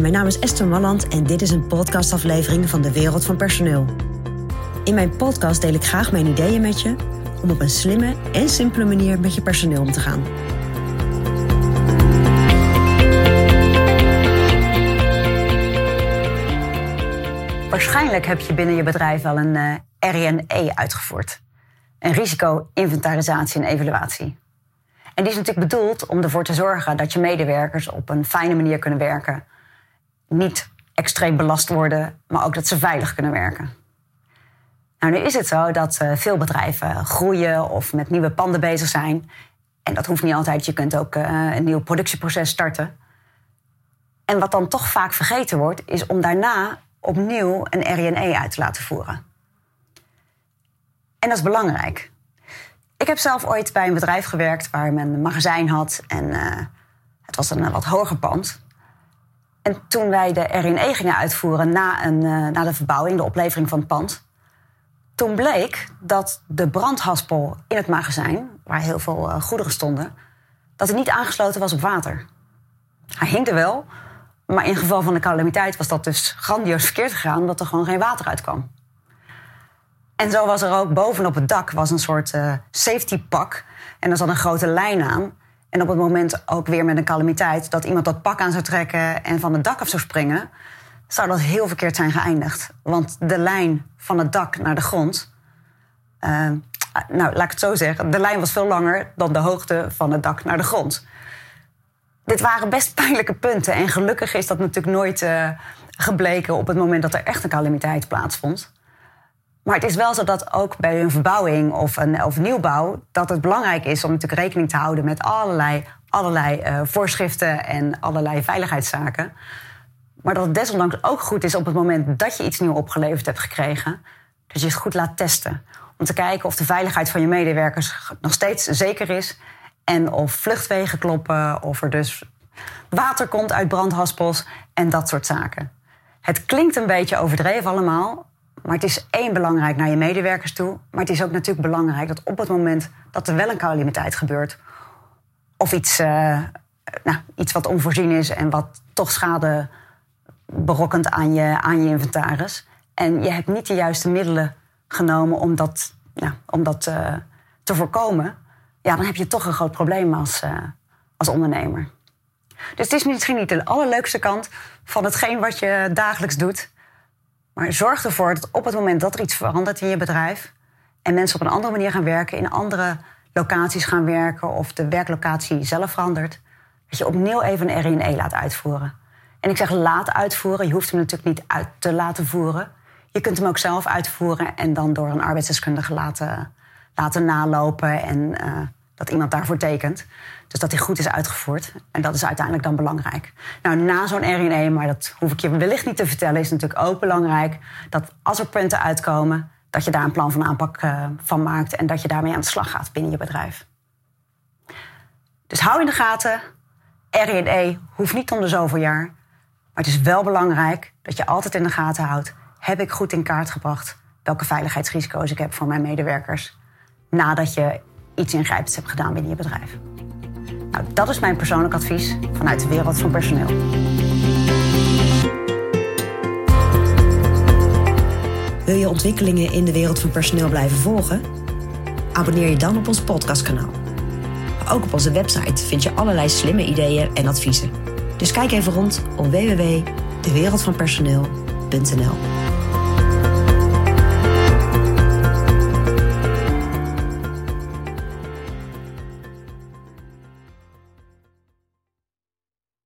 Mijn naam is Esther Malland en dit is een podcastaflevering van de Wereld van Personeel. In mijn podcast deel ik graag mijn ideeën met je om op een slimme en simpele manier met je personeel om te gaan. Waarschijnlijk heb je binnen je bedrijf wel een uh, uitgevoerd. Een risico-inventarisatie en evaluatie. En die is natuurlijk bedoeld om ervoor te zorgen dat je medewerkers op een fijne manier kunnen werken. Niet extreem belast worden, maar ook dat ze veilig kunnen werken. Nou, nu is het zo dat uh, veel bedrijven groeien of met nieuwe panden bezig zijn. En dat hoeft niet altijd. Je kunt ook uh, een nieuw productieproces starten. En wat dan toch vaak vergeten wordt, is om daarna opnieuw een RNE uit te laten voeren. En dat is belangrijk. Ik heb zelf ooit bij een bedrijf gewerkt waar men een magazijn had en uh, het was een wat hoger pand. En toen wij de RNE gingen uitvoeren na, een, uh, na de verbouwing, de oplevering van het pand, toen bleek dat de brandhaspel in het magazijn, waar heel veel uh, goederen stonden, dat hij niet aangesloten was op water. Hij hing er wel, maar in geval van de calamiteit was dat dus grandioos verkeerd gegaan, omdat er gewoon geen water uitkwam. En zo was er ook bovenop het dak was een soort uh, safety pak. En er zat een grote lijn aan. En op het moment ook weer met een calamiteit dat iemand dat pak aan zou trekken en van het dak af zou springen, zou dat heel verkeerd zijn geëindigd. Want de lijn van het dak naar de grond. Uh, nou, laat ik het zo zeggen. De lijn was veel langer dan de hoogte van het dak naar de grond. Dit waren best pijnlijke punten. En gelukkig is dat natuurlijk nooit uh, gebleken op het moment dat er echt een calamiteit plaatsvond. Maar het is wel zo dat ook bij een verbouwing of een of nieuwbouw... dat het belangrijk is om natuurlijk rekening te houden met allerlei, allerlei uh, voorschriften en allerlei veiligheidszaken. Maar dat het desondanks ook goed is op het moment dat je iets nieuw opgeleverd hebt gekregen... dat je het goed laat testen. Om te kijken of de veiligheid van je medewerkers nog steeds zeker is... en of vluchtwegen kloppen, of er dus water komt uit brandhaspels en dat soort zaken. Het klinkt een beetje overdreven allemaal, maar het is één belangrijk naar je medewerkers toe. Maar het is ook natuurlijk belangrijk dat op het moment dat er wel een calamiteit gebeurt. of iets, uh, nou, iets wat onvoorzien is en wat toch schade berokkent aan je, aan je inventaris. en je hebt niet de juiste middelen genomen om dat, nou, om dat uh, te voorkomen. ja, dan heb je toch een groot probleem als, uh, als ondernemer. Dus het is misschien niet de allerleukste kant van hetgeen wat je dagelijks doet. Maar zorg ervoor dat op het moment dat er iets verandert in je bedrijf en mensen op een andere manier gaan werken, in andere locaties gaan werken of de werklocatie zelf verandert, dat je opnieuw even een RNE laat uitvoeren. En ik zeg laat uitvoeren, je hoeft hem natuurlijk niet uit te laten voeren. Je kunt hem ook zelf uitvoeren en dan door een arbeidsdeskundige laten, laten nalopen en uh, dat iemand daarvoor tekent. Dus dat hij goed is uitgevoerd. En dat is uiteindelijk dan belangrijk. Nou, na zo'n RNE, maar dat hoef ik je wellicht niet te vertellen, is natuurlijk ook belangrijk dat als er punten uitkomen, dat je daar een plan van aanpak uh, van maakt en dat je daarmee aan de slag gaat binnen je bedrijf. Dus hou in de gaten. RNE hoeft niet om de zoveel jaar. Maar het is wel belangrijk dat je altijd in de gaten houdt: heb ik goed in kaart gebracht welke veiligheidsrisico's ik heb voor mijn medewerkers nadat je iets ingrijpends hebt gedaan binnen je bedrijf. Nou, dat is mijn persoonlijk advies vanuit de wereld van personeel. Wil je ontwikkelingen in de wereld van personeel blijven volgen? Abonneer je dan op ons podcastkanaal. Ook op onze website vind je allerlei slimme ideeën en adviezen. Dus kijk even rond op www.dewereldvanpersoneel.nl.